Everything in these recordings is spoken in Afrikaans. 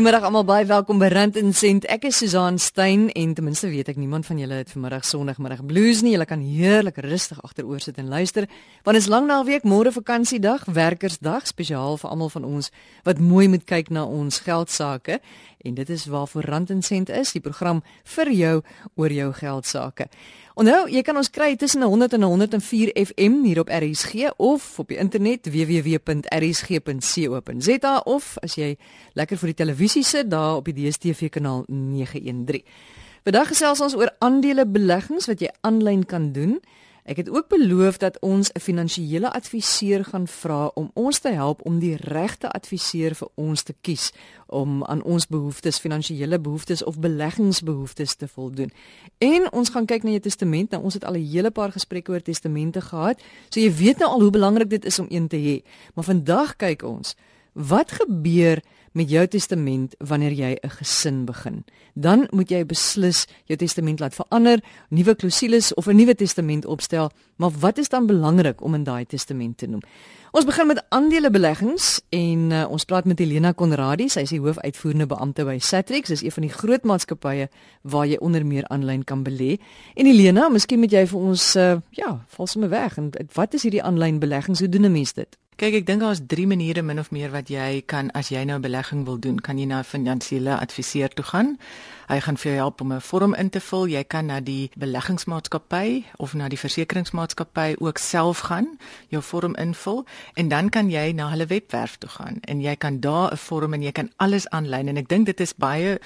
Goeiemiddag almal, baie welkom by Rand en Sent. Ek is Susan Stein en ten minste weet ek niemand van julle het vanmiddag Sondagmiddag blues nie. Julle kan heerlik rustig agteroor sit en luister. Want dit is lang naweek, môre vakansiedag, werkersdag, spesiaal vir almal van ons wat mooi moet kyk na ons geldsaake. En dit is waarvoor Rand en Sent is, die program vir jou oor jou geldsaake. Onthou, jy kan ons kry tussen 100 en 104 FM hier op RSG of op die internet www.rsg.co.za of as jy lekker vir die televisie sit daar op die DStv kanaal 913. Vandag gesels ons oor aandelebeleggings wat jy aanlyn kan doen. Ek het ook beloof dat ons 'n finansiële adviseur gaan vra om ons te help om die regte adviseur vir ons te kies om aan ons behoeftes, finansiële behoeftes of beleggingsbehoeftes te voldoen. En ons gaan kyk na jou testament. Nou ons het al 'n hele paar gesprekke oor testamente gehad. So jy weet nou al hoe belangrik dit is om een te hê. Maar vandag kyk ons wat gebeur met jou testament wanneer jy 'n gesin begin. Dan moet jy beslis jou testament laat verander, nuwe klousules of 'n nuwe testament opstel, maar wat is dan belangrik om in daai testament te noem? Ons begin met aandelebeleggings en uh, ons praat met Helena Konradi, sy is die hoofuitvoerende beampte by Satrix, dis een van die groot maatskappye waar jy onder meer aanlyn kan belê. En Helena, miskien moet jy vir ons uh, ja, val sommer weg en wat is hierdie aanlyn beleggings? Hoe doen 'n mens dit? Kyk, ek dink daar's drie maniere min of meer wat jy kan as jy nou 'n belegging wil doen, kan jy na 'n finansiële adviseur toe gaan. Hy gaan vir jou help om 'n vorm in te vul. Jy kan na die beleggingsmaatskappy of na die versekeringsmaatskappy ook self gaan, jou vorm invul en dan kan jy na hulle webwerf toe gaan en jy kan daar 'n vorm en jy kan alles aanlyn en ek dink dit is baie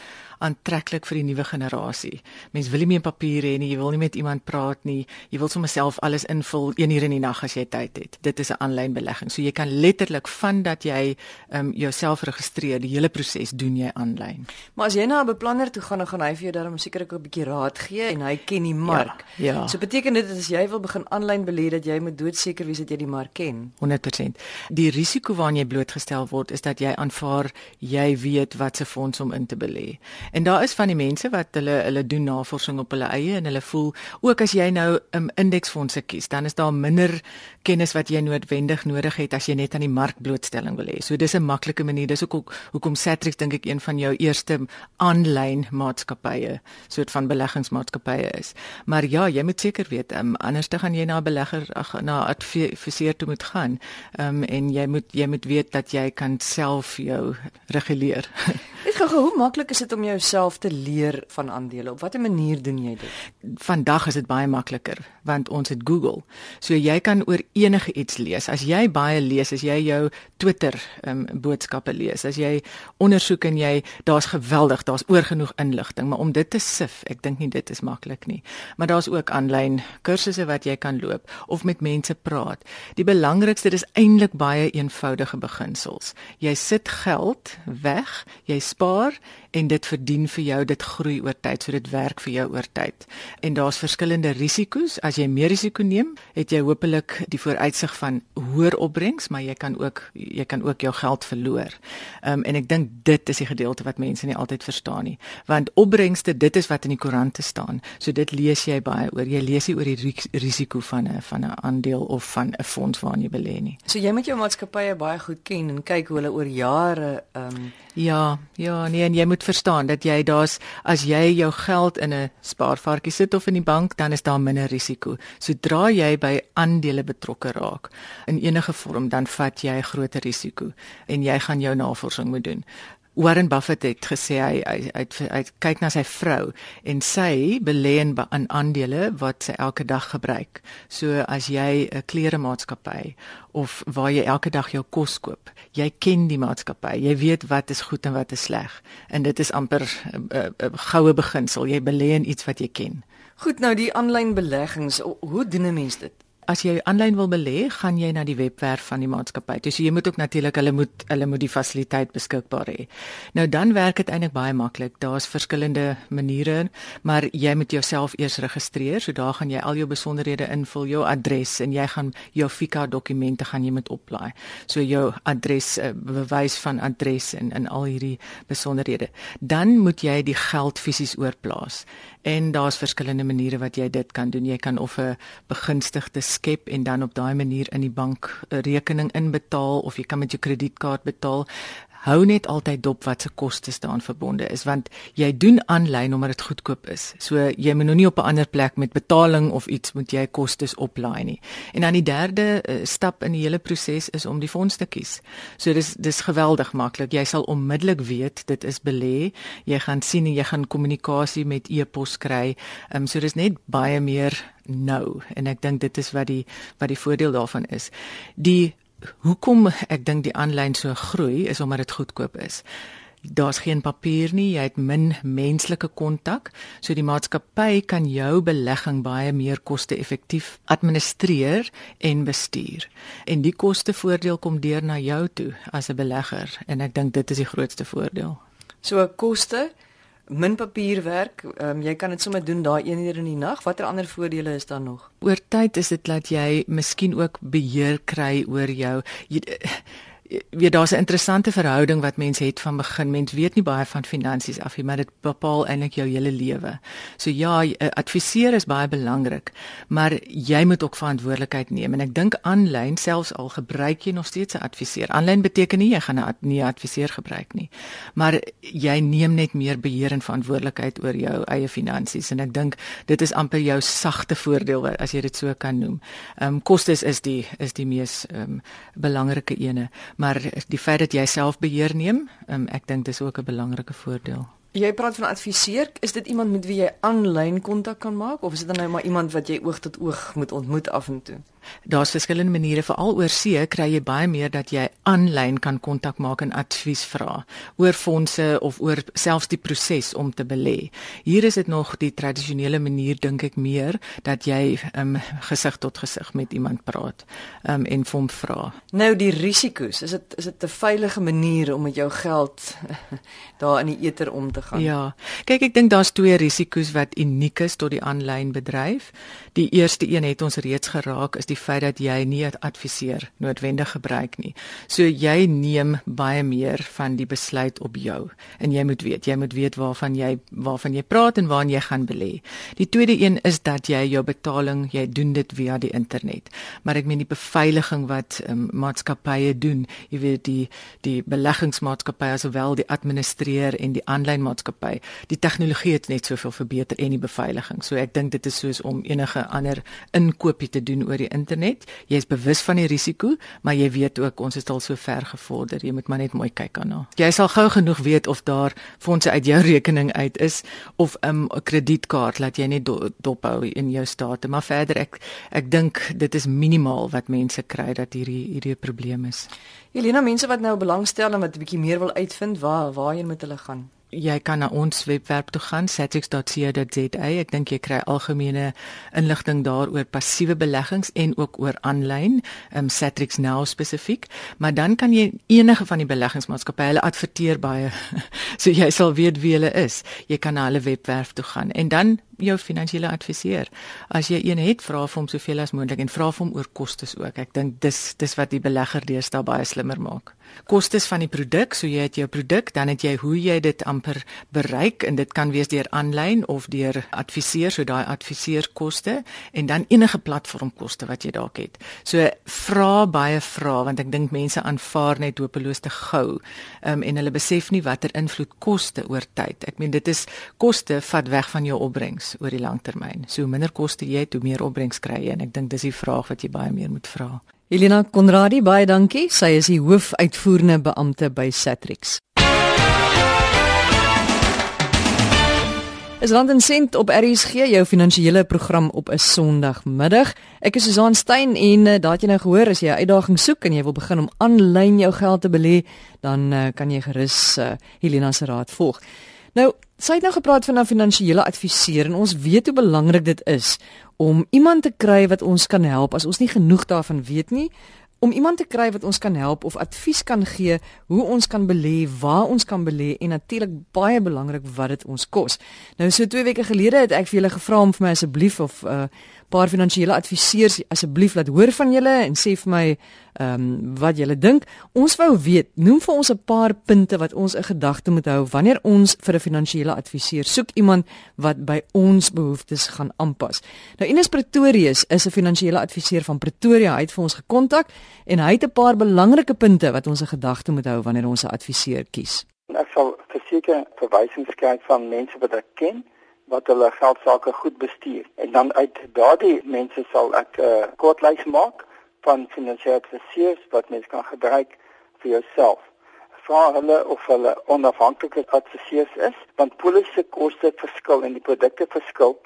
aantreklik vir die nuwe generasie. Mense wil nie meer papier hê nie, jy wil nie met iemand praat nie. Jy wil sommer self alles invul 1 uur in die nag as jy tyd het. Dit is 'n aanlyn belegging. So jy kan letterlik van dat jy ehm um, jouself registreer, die hele proses doen jy aanlyn. Maar as jy na 'n beplanner toe gaan dan gaan hy vir jou daarom seker ook 'n bietjie raad gee en hy ken die mark. Ja, ja. So beteken dit as jy wil begin aanlyn belê dat jy moet doodseker wees dat jy die mark ken. 100%. Die risiko waaraan jy blootgestel word is dat jy aanvaar jy weet wat se fonds om in te belê. En daar is van die mense wat hulle hulle doen navorsing op hulle eie en hulle voel ook as jy nou 'n um, indeksfondse kies, dan is daar minder kennis wat jy noodwendig nodig het as jy net aan die mark blootstelling wil hê. So dis 'n maklike manier. Dis ook hoekom Satrix dink ek een van jou eerste aanlyn maatskappye, soort van beleggingsmaatskappye is. Maar ja, jy moet seker weet, um, anders dan gaan jy na 'n belegger ag na adviseur toe moet gaan. Ehm um, en jy moet jy moet weet dat jy kan self jou reguleer. Ek gou hoe maklik is dit om jouself te leer van aandele? Op watter manier doen jy dit? Vandag is dit baie makliker want ons het Google. So jy kan oor enige iets lees. As jy baie lees, as jy jou Twitter um, boodskappe lees, as jy ondersoek en jy daar's geweldig, daar's oor genoeg inligting, maar om dit te sif, ek dink nie dit is maklik nie. Maar daar's ook aanlyn kursusse wat jy kan loop of met mense praat. Die belangrikste is eintlik baie eenvoudige beginsels. Jy sit geld weg, jy spaar en dit verdien vir jou, dit groei oor tyd, so dit werk vir jou oor tyd. En daar's verskillende risiko's. As jy meer risiko neem, het jy hopelik die vooruitsig van hoër opbrengs, maar jy kan ook jy kan ook jou geld verloor. Um, en ek dink dit is die gedeelte wat mense nie altyd verstaan nie, want opbrengste, dit is wat in die koerante staan. So dit lees jy baie oor. Jy lees nie oor die risiko van 'n van 'n aandeel of van 'n fonds waarin jy belê nie. So jy moet jou maatskappye baie goed ken en kyk hoe hulle oor jare um... Ja, ja, nee, en jy moet verstaan dat jy daar's as jy jou geld in 'n spaarvarkie sit of in die bank, dan is daar minder risiko. Sodra jy by aandele betrokke raak in enige vorm, dan vat jy groter risiko en jy gaan jou navorsing moet doen. Warren Buffett het gesê hy hy uit uit kyk na sy vrou en sy belê in aan aandele wat sy elke dag gebruik. So as jy 'n kleremaatskappy of waar jy elke dag jou kos koop, jy ken die maatskappy. Jy weet wat is goed en wat is sleg. En dit is amper 'n uh, uh, uh, goue beginsel. Jy belê in iets wat jy ken. Goed, nou die aanlyn beleggings, hoe doen 'n mens dit? As jy aanlyn wil belê, gaan jy na die webwerf van die maatskappy. Dus jy moet ook natuurlik hulle moet hulle moet die fasiliteit beskikbaar hê. Nou dan werk dit eintlik baie maklik. Daar's verskillende maniere, maar jy moet jouself eers registreer. So daar gaan jy al jou besonderhede invul, jou adres en jy gaan jou FICA dokumente gaan jy met oplaai. So jou adres uh, bewys van adres en en al hierdie besonderhede. Dan moet jy die geld fisies oorplaas. En daar's verskillende maniere wat jy dit kan doen. Jy kan of 'n begunstigde skep en dan op daai manier in die bank 'n rekening inbetaal of jy kan met jou kredietkaart betaal. Hou net altyd dop wat se kostes daaraan verbonde is want jy doen aanlyn omdat dit goedkoop is. So jy moet nou nie op 'n ander plek met betaling of iets moet jy kostes oplaai nie. En dan die derde uh, stap in die hele proses is om die fonds te kies. So dis dis geweldig maklik. Jy sal onmiddellik weet dit is belê. Jy gaan sien en jy gaan kommunikasie met e-pos kry. Ehm um, so dis net baie meer nou en ek dink dit is wat die wat die voordeel daarvan is. Die hoekom ek dink die aanlyn so groei is omdat dit goedkoop is. Daar's geen papier nie, jy het min menslike kontak, so die maatskappy kan jou belegging baie meer koste-effektief administreer en bestuur. En die kostevoordeel kom deur na jou toe as 'n belegger en ek dink dit is die grootste voordeel. So koste min papierwerk. Ehm um, jy kan dit sommer doen daai een uur in die nag. Watter ander voordele is daar nog? Oor tyd is dit dat jy miskien ook beheer kry oor jou jy, weet daar's 'n interessante verhouding wat mense het van begin. Mens weet nie baie van finansies af nie, maar dit bepaal eintlik jou hele lewe. So ja, eh, adviseer is baie belangrik, maar jy moet ook verantwoordelikheid neem en ek dink aanlyn selfs al gebruik jy nog steeds 'n adviseur. Aanlyn beteken nie jy gaan 'n nie adviseur gebruik nie, maar jy neem net meer beheer en verantwoordelikheid oor jou eie finansies en ek dink dit is amper jou sagte voordeel as jy dit so kan noem. Ehm um, kostes is die is die mees ehm um, belangrike ene maar die feit dat jy self beheer neem, um, ek dink dis ook 'n belangrike voordeel. Jy praat van adviseer, is dit iemand met wie jy aanlyn kontak kan maak of is dit dan nou maar iemand wat jy oog tot oog moet ontmoet af en toe? Daar's verskillende maniere veral oor see kry jy baie meer dat jy aanlyn kan kontak maak en advies vra oor fondse of oor selfs die proses om te belê. Hier is dit nog die tradisionele manier dink ek meer dat jy um, gesig tot gesig met iemand praat um, en hom vra. Nou die risiko's, is dit is dit 'n veilige manier om met jou geld daar in die ether om te gaan? Ja. Kyk, ek dink daar's twee risiko's wat uniek is tot die aanlyn bedryf. Die eerste een het ons reeds geraak is die feit dat jy nie 'n adviseur noodwendig gebruik nie. So jy neem baie meer van die besluit op jou en jy moet weet, jy moet weet waarvan jy waarvan jy praat en waar jy gaan belê. Die tweede een is dat jy jou betaling, jy doen dit via die internet. Maar ek meen die beveiliging wat um, maatskappye doen, jy weet die die beleggingsmaatskappye sowel die administreer en die aanlyn maatskappy, die tegnologie het net soveel verbeter en die beveiliging. So ek dink dit is soos om enige ander inkopie te doen oor die internet. Jy is bewus van die risiko, maar jy weet ook ons is al so ver gevorder. Jy moet maar net mooi kyk haar. Jy sal gou genoeg weet of daar fondse uit jou rekening uit is of 'n um, kredietkaart laat jy net do dophou in jou state. Maar verder ek ek dink dit is minimaal wat mense kry dat hierdie hierdie probleem is. Elena, mense wat nou belangstel en wat 'n bietjie meer wil uitvind, waar waarheen moet hulle gaan? Jy kan na ons webwerf toe gaan satrix.co.za. Ek dink jy kry algemene inligting daaroor passiewe beleggings en ook oor aanlyn, um, Satrix Now spesifiek, maar dan kan jy enige van die beleggingsmaatskappye, hulle adverteer baie. so jy sal weet wie hulle is. Jy kan na hulle webwerf toe gaan en dan jou finansiële adviseur. As jy een het, vra vir hom soveel as moontlik en vra vir hom oor kostes ook. Ek dink dis dis wat die belegger deesdae baie slimmer maak. Kostes van die produk, so jy het jou produk, dan het jy hoe jy dit amper bereik en dit kan wees deur aanlyn of deur adviseur, so daai adviseurkoste en dan enige platformkoste wat jy dalk het. So vra baie vra want ek dink mense aanvaar net hopeloos te gou. Ehm um, en hulle besef nie watter invloed koste oor tyd. Ek meen dit is koste vat weg van jou opbrengs opbrengs oor die lang termyn. So minder koste jy het, hoe meer opbrengs kry jy en ek dink dis die vraag wat jy baie meer moet vra. Elena Konradi, baie dankie. Sy is die hoofuitvoerende beampte by Satrix. Es land en sent op RSG jou finansiële program op 'n Sondagmiddag. Ek is Susan Stein en uh, daat jy nou gehoor as jy 'n uitdaging soek en jy wil begin om aanlyn jou geld te belê, dan uh, kan jy gerus uh, Helena se raad volg. Nou, sy het nou gepraat van 'n finansiële adviseur en ons weet hoe belangrik dit is om iemand te kry wat ons kan help as ons nie genoeg daarvan weet nie om iemand te kry wat ons kan help of advies kan gee hoe ons kan belê, waar ons kan belê en natuurlik baie belangrik wat dit ons kos. Nou so 2 weke gelede het ek vir julle gevra om vir my asseblief of uh paar finansiële adviseurs asseblief laat hoor van julle en sê vir my ehm um, wat julle dink. Ons wou weet, noem vir ons 'n paar punte wat ons 'n gedagte moet hou wanneer ons vir 'n finansiële adviseur soek iemand wat by ons behoeftes gaan aanpas. Nou Ines Pretorius is 'n finansiële adviseur van Pretoria. Hy het vir ons gekontak en hy het 'n paar belangrike punte wat ons 'n gedagte moet hou wanneer ons 'n adviseur kies. Ek sal verseker verwysings kry van mense wat ek ken wat hulle geld sake goed bestuur. En dan uit daardie mense sal ek 'n uh, kortlys maak van finansiële adviseurs wat mens kan gebruik vir jouself. Vra hulle of hulle onafhanklike adviseurs is, want polisse koste verskil en die produkte verskil.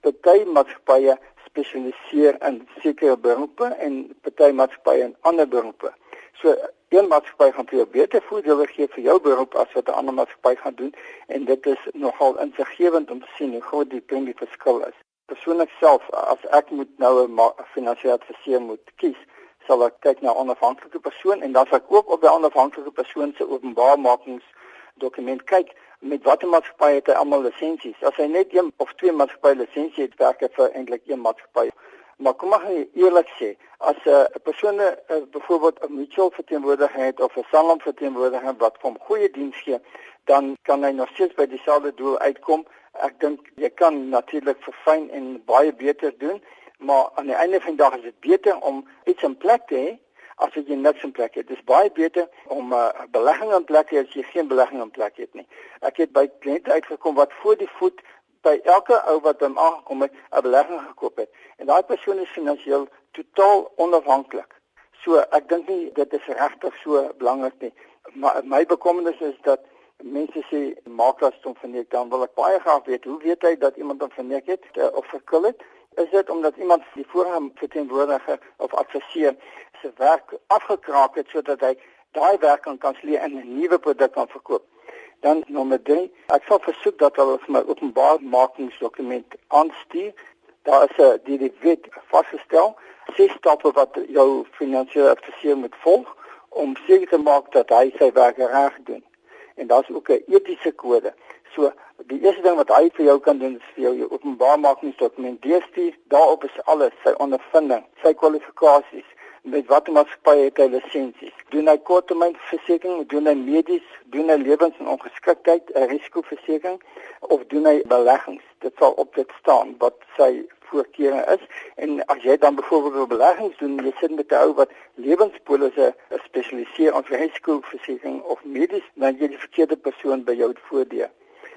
Party maatskappye spesialiseer in sekere beroepe en party maatskappye in ander beroepe. So een maatskappy gaan vir jou beter voordele gee vir jou beroep as wat 'n ander maatskappy gaan doen en dit is nogal insiggewend om te sien hoe groot die premie verskil is. Persoonlik self as ek moet nou 'n finansiële adviseur moet kies, sal ek kyk na 'n onafhanklike persoon en dan sal ek ook op die onafhanklike persoon se openbaarmakingsdokument kyk met watter maatskappy het hy almal lisensies. As hy net een of twee maatskappye lisensie het, werk hy vir eintlik een maatskappy. Maar kom maar eerlik sê, as 'n uh, persoon uh, byvoorbeeld 'n mutual verteenwoordiger het of 'n sanlam verteenwoordiger wat hom goeie diens gee, dan kan hy nog steeds by dieselfde doel uitkom. Ek dink jy kan natuurlik verfyn en baie beter doen, maar aan die einde van die dag is dit beter om iets in plek te hê as jy niks in plek het. Dit is baie beter om 'n uh, belegging in plek te hê as jy geen belegging in plek het nie. Ek het by kliënte uitgekom wat voor die voet by elke ou wat hom aangekom het 'n belegging gekoop het en daai persoon is finansiëel totaal onafhanklik. So ek dink nie dit is regtig so belangrik nie. Maar my bekommernis is dat mense sê maak as hom verneek dan wil ek baie graag weet hoe weet hy dat iemand hom verneek het uh, of verkil het? Is dit omdat iemand die voorheen verteenwoordiger of adviseur se werk afgekraak het sodat hy daai werk kan kanselleer en 'n nuwe produk kan verkoop? Dan nommer 3, ek sal versoek dat hulle vir my openbaarmakingsdokument aanstuur. Daar is 'n die die wet vasgestel, ses stappe wat jou finansiële adviseur moet volg om seker te maak dat hy sy werk reg doen. En daar's ook 'n etiese kode. So die eerste ding wat hy vir jou kan doen is vir jou jou openbaarmakingsdokument deurstuur. Daarop is alles, sy ondervinding, sy kwalifikasies, met watter maatskappy het hy lisensies? Doen hy korttermynversekering, doen hy medies, doen hy lewens- en ongeskiktheid, 'n risikoversekering of doen hy beleggings? Dit sal op dit staan wat sy voorkeure is. En as jy dan byvoorbeeld beleggings doen, jy sit met 'n ou wat lewenspolisse spesialiseer in risikoversekering of medies, dan jy die verkeerde persoon by jou voordeur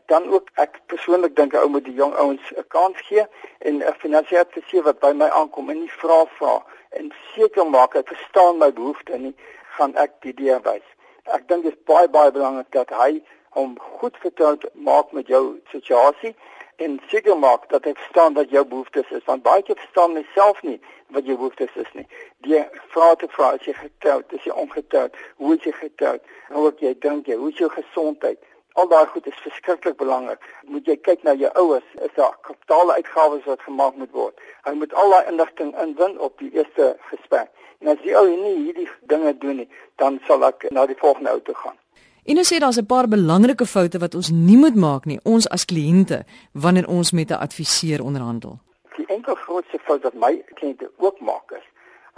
dan ook ek persoonlik dink 'n ou moet die jong ouens 'n kans gee en 'n finansiële adviseur wat by my aankom en nie vra vra en seker maak hy verstaan my behoeftes nie, gaan ek die deur wys. Ek dink dit is baie baie belangrik dat hy hom goed vertroud maak met jou situasie en seker maak dat hy verstaan wat jou behoeftes is want baie keer verstaan hy self nie wat jou behoeftes is nie. Die vra te vra as jy getroud is, jy ongetroud, hoe is jy getroud? Hoe ek jy dink jy, hoe is jou gesondheid? Al daai goed is verskriklik belangrik. Moet jy kyk na jou ouers, is daar kapitale uitgawes wat gemaak moet word. Hy moet al daai inligting inwin op die eerste gesprek. En as jy ou nie hierdie dinge doen nie, dan sal ek na die volgende ou toe gaan. En as jy daar's 'n paar belangrike foute wat ons nie moet maak nie, ons as kliënte wanneer ons met 'n adviseur onderhandel. Die enkel grootste fout wat my kliënte ook maak is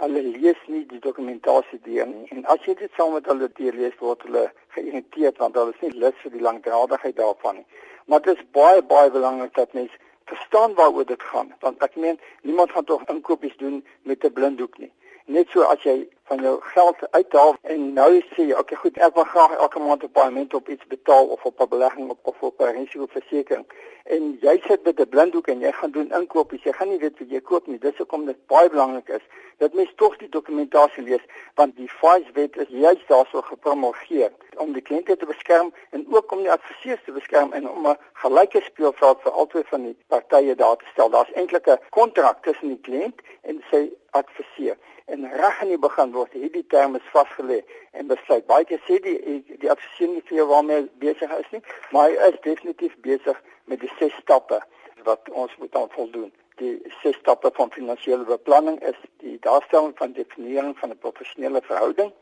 hulle lees nie die dokumentasie deur nie. En as jy dit saam met hulle deurlees, word hulle geïrriteerd want hulle is nie lus vir die langdradigheid daarvan nie. Maar dit is baie baie belangrik dat mens verstaan waaroor dit gaan, want ek meen niemand gaan tog inkopies doen met 'n blinddoek nie. Net so as jy van jou geld uithaal en nou sê jy, okay goed, ek wil graag elke maand 'n paaiement op iets betaal of op 'n belegging op of op 'n risikoversekering. En jy sit met 'n blinddoek en jy gaan doen inkopies. Jy gaan nie weet wat jy koop nie. Dis hoekom dit baie belangrik is dat mens tog die dokumentasie lees, want die FIS-wet is juist daarso gepromulgeer om die kliënte te beskerm en ook om die adviseurs te beskerm en om 'n gelyke speelveld vir albei van die partye daar te stel. Daar's eintlik 'n kontrak tussen die kliënt en sy adviseur en reg in die begin word hierdie terme vasgelê en besluit. Baie keer sê die die adviseur nie vir jou waarmee besig is nie, maar hy is definitief besig met die ses stappe wat ons moet aan voldoen. Die ses stappe van finansiële beplanning is die daarstelling van definiering van 'n professionele verhouding.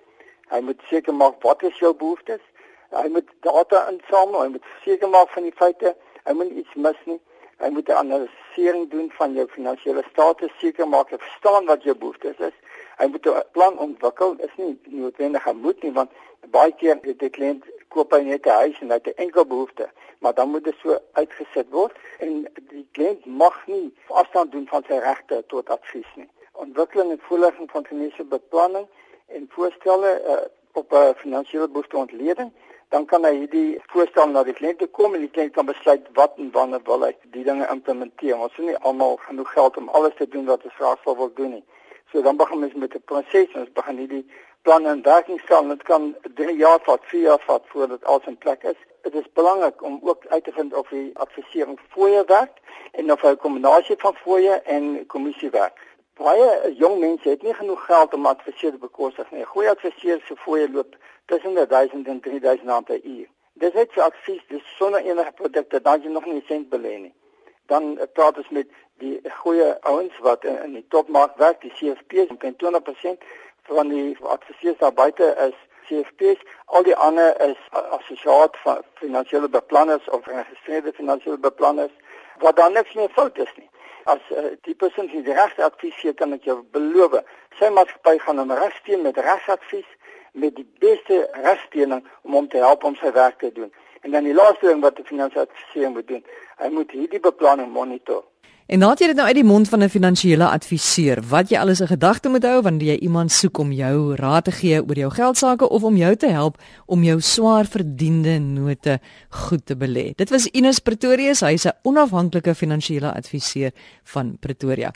Hy moet seker maak wat is jou behoeftes. Hy moet data insamel, hy moet seker maak van die feite, hy moet iets mis nie. Hy moet 'n analise doen van jou finansiële status, seker maak jy verstaan wat jou behoeftes is. Hy moet 'n plan ontwikkel. Is nie noodwendig hy moet nie want baie keer het die kliënt koop hy net 'n huis en hy het 'n enkel behoefte, maar dan moet dit so uitgesit word en die kliënt mag nie afstand doen van sy regte tot advies nie. Ontwikkeling en voorlegging van finansiële beplanning en voorstelle uh, op 'n finansiële behoefteontleding dan kan hy hierdie voorstel na die kliënt kom en die kliënt kan besluit wat en wanneer wil hy die dinge implementeer. Ons het nie almal genoeg geld om alles te doen wat ons graag wil doen nie. So dan begin ons met 'n proses, ons begin hierdie plan en werking stel. Dit kan 3 jaar vat, 4 jaar vat voordat alles in plek is. Dit is belangrik om ook uit te vind of die advisering fooie werk en of hy 'n kombinasie van fooie en kommissie werk. Baie jong mense het nie genoeg geld om adviseurs te bekostig nie. Goeie adviseurs se fooie loop tussen 1000 en 3000 rand per uur. Dis net vir advies, dis sonder enige produkte, dan jy nog nie sent belê nie. Dan uh, praat ons met die goeie ouens wat in, in die topmark werk, die CFP's, omtrent 20% van die adviseurs daar buite is CFP's, al die ander is assosiaat van finansiële beplanners of geregistreerde finansiële beplanners wat dan niks meer fout is nie. As uh, die persoon die regte advies gee, kan ek jou beloof, sy maatskappy gaan hom regsteen met regsadvies met die beste regsteuning om hom te help om sy werk te doen. En dan die laaste ding wat die finansiële adviseur moet doen, hy moet hierdie beplanning monitor. En het jy dit nou uit die mond van 'n finansiële adviseur wat jy alles in gedagte moet hou wanneer jy iemand soek om jou raad te gee oor jou geld sake of om jou te help om jou swaar verdiende note goed te belê. Dit was Ines Pretorius, hy's 'n onafhanklike finansiële adviseur van Pretoria.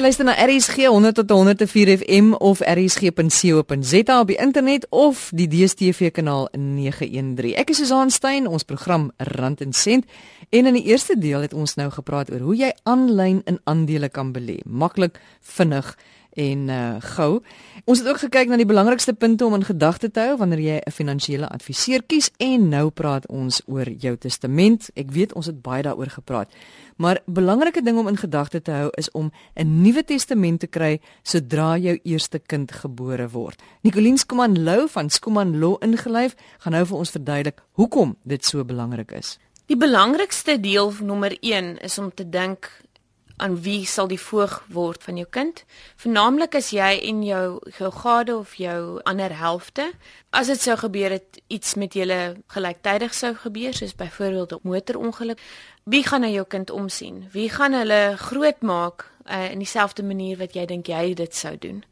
Jy luister na RSG 100 tot 104 FM of rsg.co.za op die internet of die DStv kanaal 913. Ek is Susan Stein, ons program Rand en Sent en in die eerste deel het ons nou gepraat oor hoe jy aanlyn in aandele kan belê. Maklik, vinnig en uh gou. Ons het ook gekyk na die belangrikste punte om in gedagte te hou wanneer jy 'n finansiële adviseur kies en nou praat ons oor jou testament. Ek weet ons het baie daaroor gepraat. Maar belangrike ding om in gedagte te hou is om 'n nuwe testament te kry sodra jou eerste kind gebore word. Nicoline Skuman Lou van Skuman Law ingelyf gaan nou vir ons verduidelik hoekom dit so belangrik is. Die belangrikste deel nommer 1 is om te dink aan wie sal die voog word van jou kind? Vernaamlik as jy en jou jou gade of jou ander helfte, as dit sou gebeur het iets met julle gelyktydig sou gebeur, soos byvoorbeeld 'n motorongeluk, wie gaan na jou kind omsien? Wie gaan hulle grootmaak uh, in dieselfde manier wat jy dink jy dit sou doen?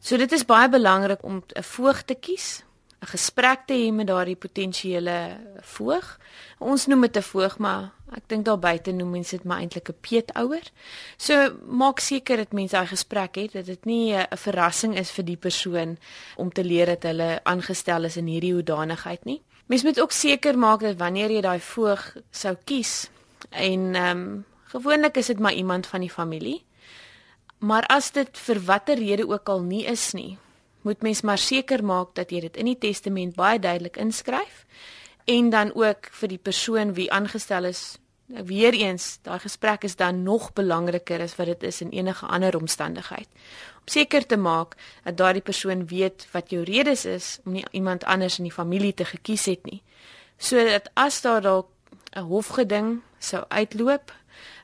So dit is baie belangrik om 'n voog te kies 'n gesprek te hê met daardie potensiële voog. Ons noem dit 'n voog, maar ek dink daar buite noem mense dit maar eintlik 'n peetouer. So maak seker dat mense daai gesprek het, dat dit nie 'n verrassing is vir die persoon om te leer dat hulle aangestel is in hierdie hoedanigheid nie. Mens moet ook seker maak dat wanneer jy daai voog sou kies en ehm um, gewoonlik is dit maar iemand van die familie. Maar as dit vir watter rede ook al nie is nie, moet mens maar seker maak dat jy dit in die testament baie duidelik inskryf en dan ook vir die persoon wie aangestel is weer eens daai gesprek is dan nog belangriker as wat dit is in enige ander omstandigheid om seker te maak dat daardie persoon weet wat jou redes is om nie iemand anders in die familie te gekies het nie sodat as daar dalk 'n hofgeding sou uitloop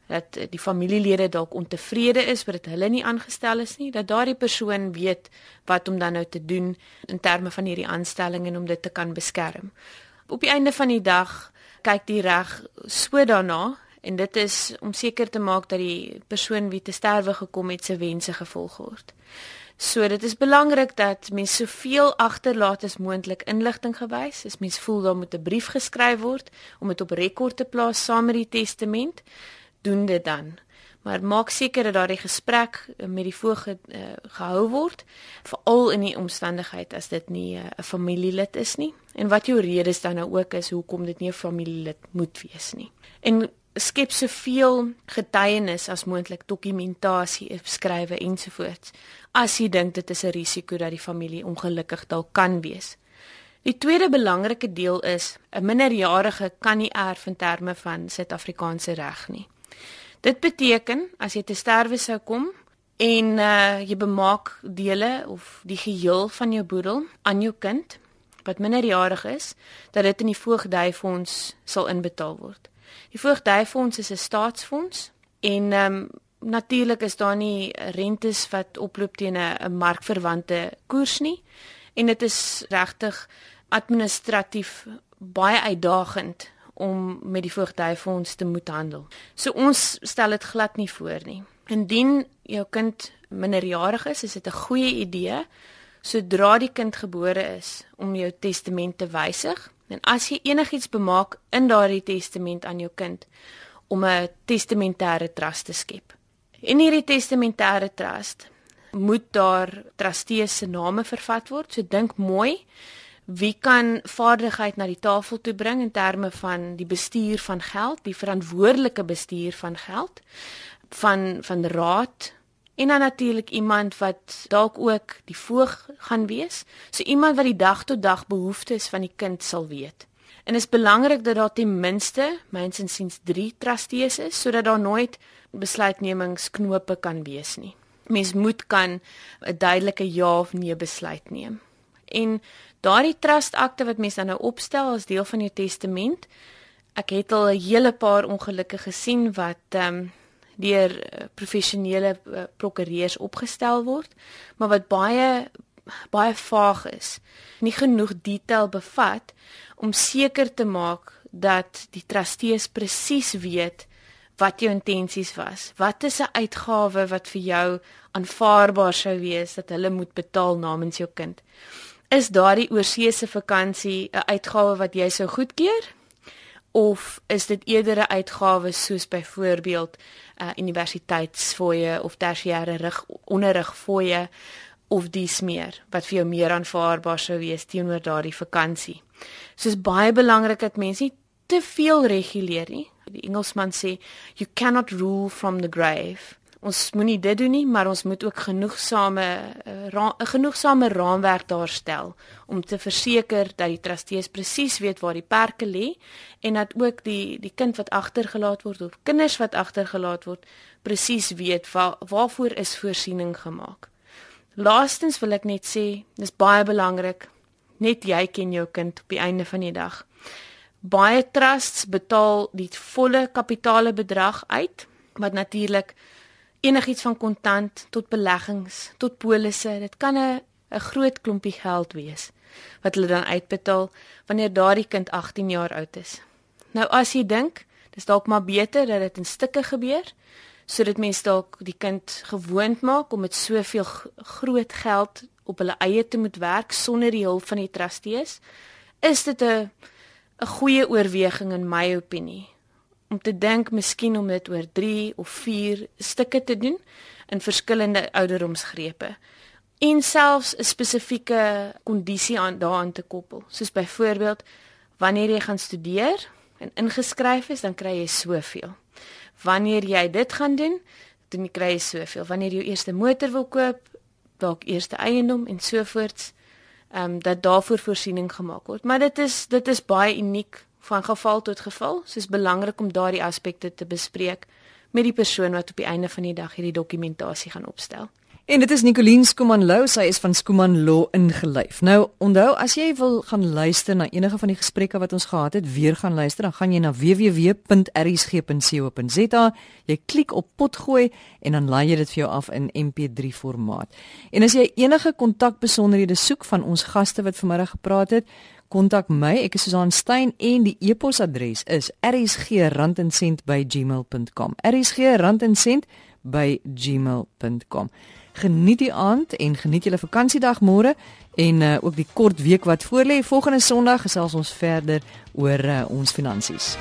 dat die familielede dalk ontevrede is omdat hulle nie aangestel is nie, dat daardie persoon weet wat om dan nou te doen in terme van hierdie aanstelling en om dit te kan beskerm. Op die einde van die dag kyk die reg so daarna en dit is om seker te maak dat die persoon wie te sterwe gekom het se wense gevolg word. So dit is belangrik dat mens soveel agterlaat as moontlik inligting gewys. As mens voel daar moet 'n brief geskryf word om dit op rekord te plaas saam met die testament doen dit dan. Maar maak seker dat daardie gesprek eh, met die voog uh, gehou word, veral in die omstandigheid as dit nie eh, 'n uh, familielid is nie en wat jou redes dan nou ook is hoekom dit nie 'n familielid moet wees nie. En skep soveel getuienis as moontlik, dokumentasie, skrywe ensovoorts. As jy dink dit is 'n risiko dat die familie ongelukkig dalk kan wees. Die tweede belangrike deel is 'n minderjarige kan nie erf in terme van Suid-Afrikaanse reg nie. Dit beteken as jy te sterwe sou kom en uh jy bemaak dele of die geheel van jou boedel aan jou kind, wat minderjarig is, dat dit in die voogdyfonds sal inbetaal word. Die voogdyfonds is 'n staatsfonds en ehm um, natuurlik is daar nie rentes wat oploop teen 'n markverwante koers nie en dit is regtig administratief baie uitdagend om met die voogdyfonds te moet handel. So ons stel dit glad nie voor nie. Indien jou kind minderjarig is, is dit 'n goeie idee sodra die kind gebore is om jou testament te wysig. En as jy enigiets bemaak in daardie testament aan jou kind om 'n testamentêre trust te skep. In hierdie testamentêre trust moet daar trustees se name vervat word. So dink mooi wie kan vaardigheid na die tafel toe bring in terme van die bestuur van geld, die verantwoordelike bestuur van geld van van raad en dan natuurlik iemand wat dalk ook die voog gaan wees. So iemand wat die dag tot dag behoeftes van die kind sal weet. En is belangrik dat daar ten minste myns insiens 3 trustees is sodat daar nooit besluitnemingsknope kan wees nie. Mens moet kan 'n duidelike ja of nee besluit neem. En daardie trust akte wat mens dan nou opstel as deel van jou testament, ek het al 'n hele paar ongelukke gesien wat ehm um, deur eh, professionele uh, prokureurs opgestel word, maar wat baie baie vaag is. Nie genoeg detail bevat om seker te maak dat die trustees presies weet wat jou intensies was. Wat is 'n uitgawe wat vir jou aanvaarbaar sou wees dat hulle moet betaal namens jou kind? Is daardie oorseese vakansie 'n uitgawe wat jy sou goedkeur? Of is dit eerder 'n uitgawe soos byvoorbeeld uh, universiteitsfooie of tersiêre rig onderrigfooie of dies meer wat vir jou meer aanvaarbaar sou wees teenoor daardie vakansie? Soos baie belangrik dat mense nie te veel reguleer nie. Die Engelsman sê you cannot rule from the grave. Ons moenie dit doen nie, maar ons moet ook genoegsame 'n uh, genoegsame raamwerk daarstel om te verseker dat die trustees presies weet waar die perke lê en dat ook die die kind wat agtergelaat word of kinders wat agtergelaat word presies weet waar waarvoor is voorsiening gemaak. Laastens wil ek net sê, dis baie belangrik net jy ken jou kind op die einde van die dag. Baie trusts betaal die volle kapitale bedrag uit wat natuurlik enigiets van kontant tot beleggings tot polisse dit kan 'n 'n groot klompie geld wees wat hulle dan uitbetaal wanneer daardie kind 18 jaar oud is. Nou as jy dink, dis dalk maar beter dat dit in stukke gebeur sodat mense dalk die kind gewoond maak om met soveel groot geld op hulle eie te moet werk sonder die hulp van die trustees. Is dit 'n 'n goeie oorweging in my opinie om te dink miskien om dit oor 3 of 4 stukke te doen in verskillende ouderdomsgrepe. En selfs 'n spesifieke kondisie aan daaraan te koppel. Soos byvoorbeeld wanneer jy gaan studeer en ingeskryf is dan kry jy soveel. Wanneer jy dit gaan doen dan kry jy soveel. Wanneer jy jou eerste motor wil koop dalk eerste eiendom en sovoorts ehm um, dat daarvoor voorsiening gemaak word. Maar dit is dit is baie uniek van geval tot geval. So is belangrik om daardie aspekte te bespreek met die persoon wat op die einde van die dag hierdie dokumentasie gaan opstel. En dit is Nicoline Skuman Lou, sy is van Skuman Law ingelyf. Nou, onthou as jy wil gaan luister na enige van die gesprekke wat ons gehad het, weer gaan luister, dan gaan jy na www.rsg.co.za. Jy klik op potgooi en dan laai jy dit vir jou af in MP3 formaat. En as jy enige kontakbesonderhede soek van ons gaste wat vanmiddag gepraat het, kontak my. Ek is Susan Stein en die e-posadres is rsg@gmail.com. rsg@gmail.com geniet die aand en geniet julle vakansiedag môre en uh, ook die kort week wat voorlê. Volgende Sondag gesels ons verder oor uh, ons finansies.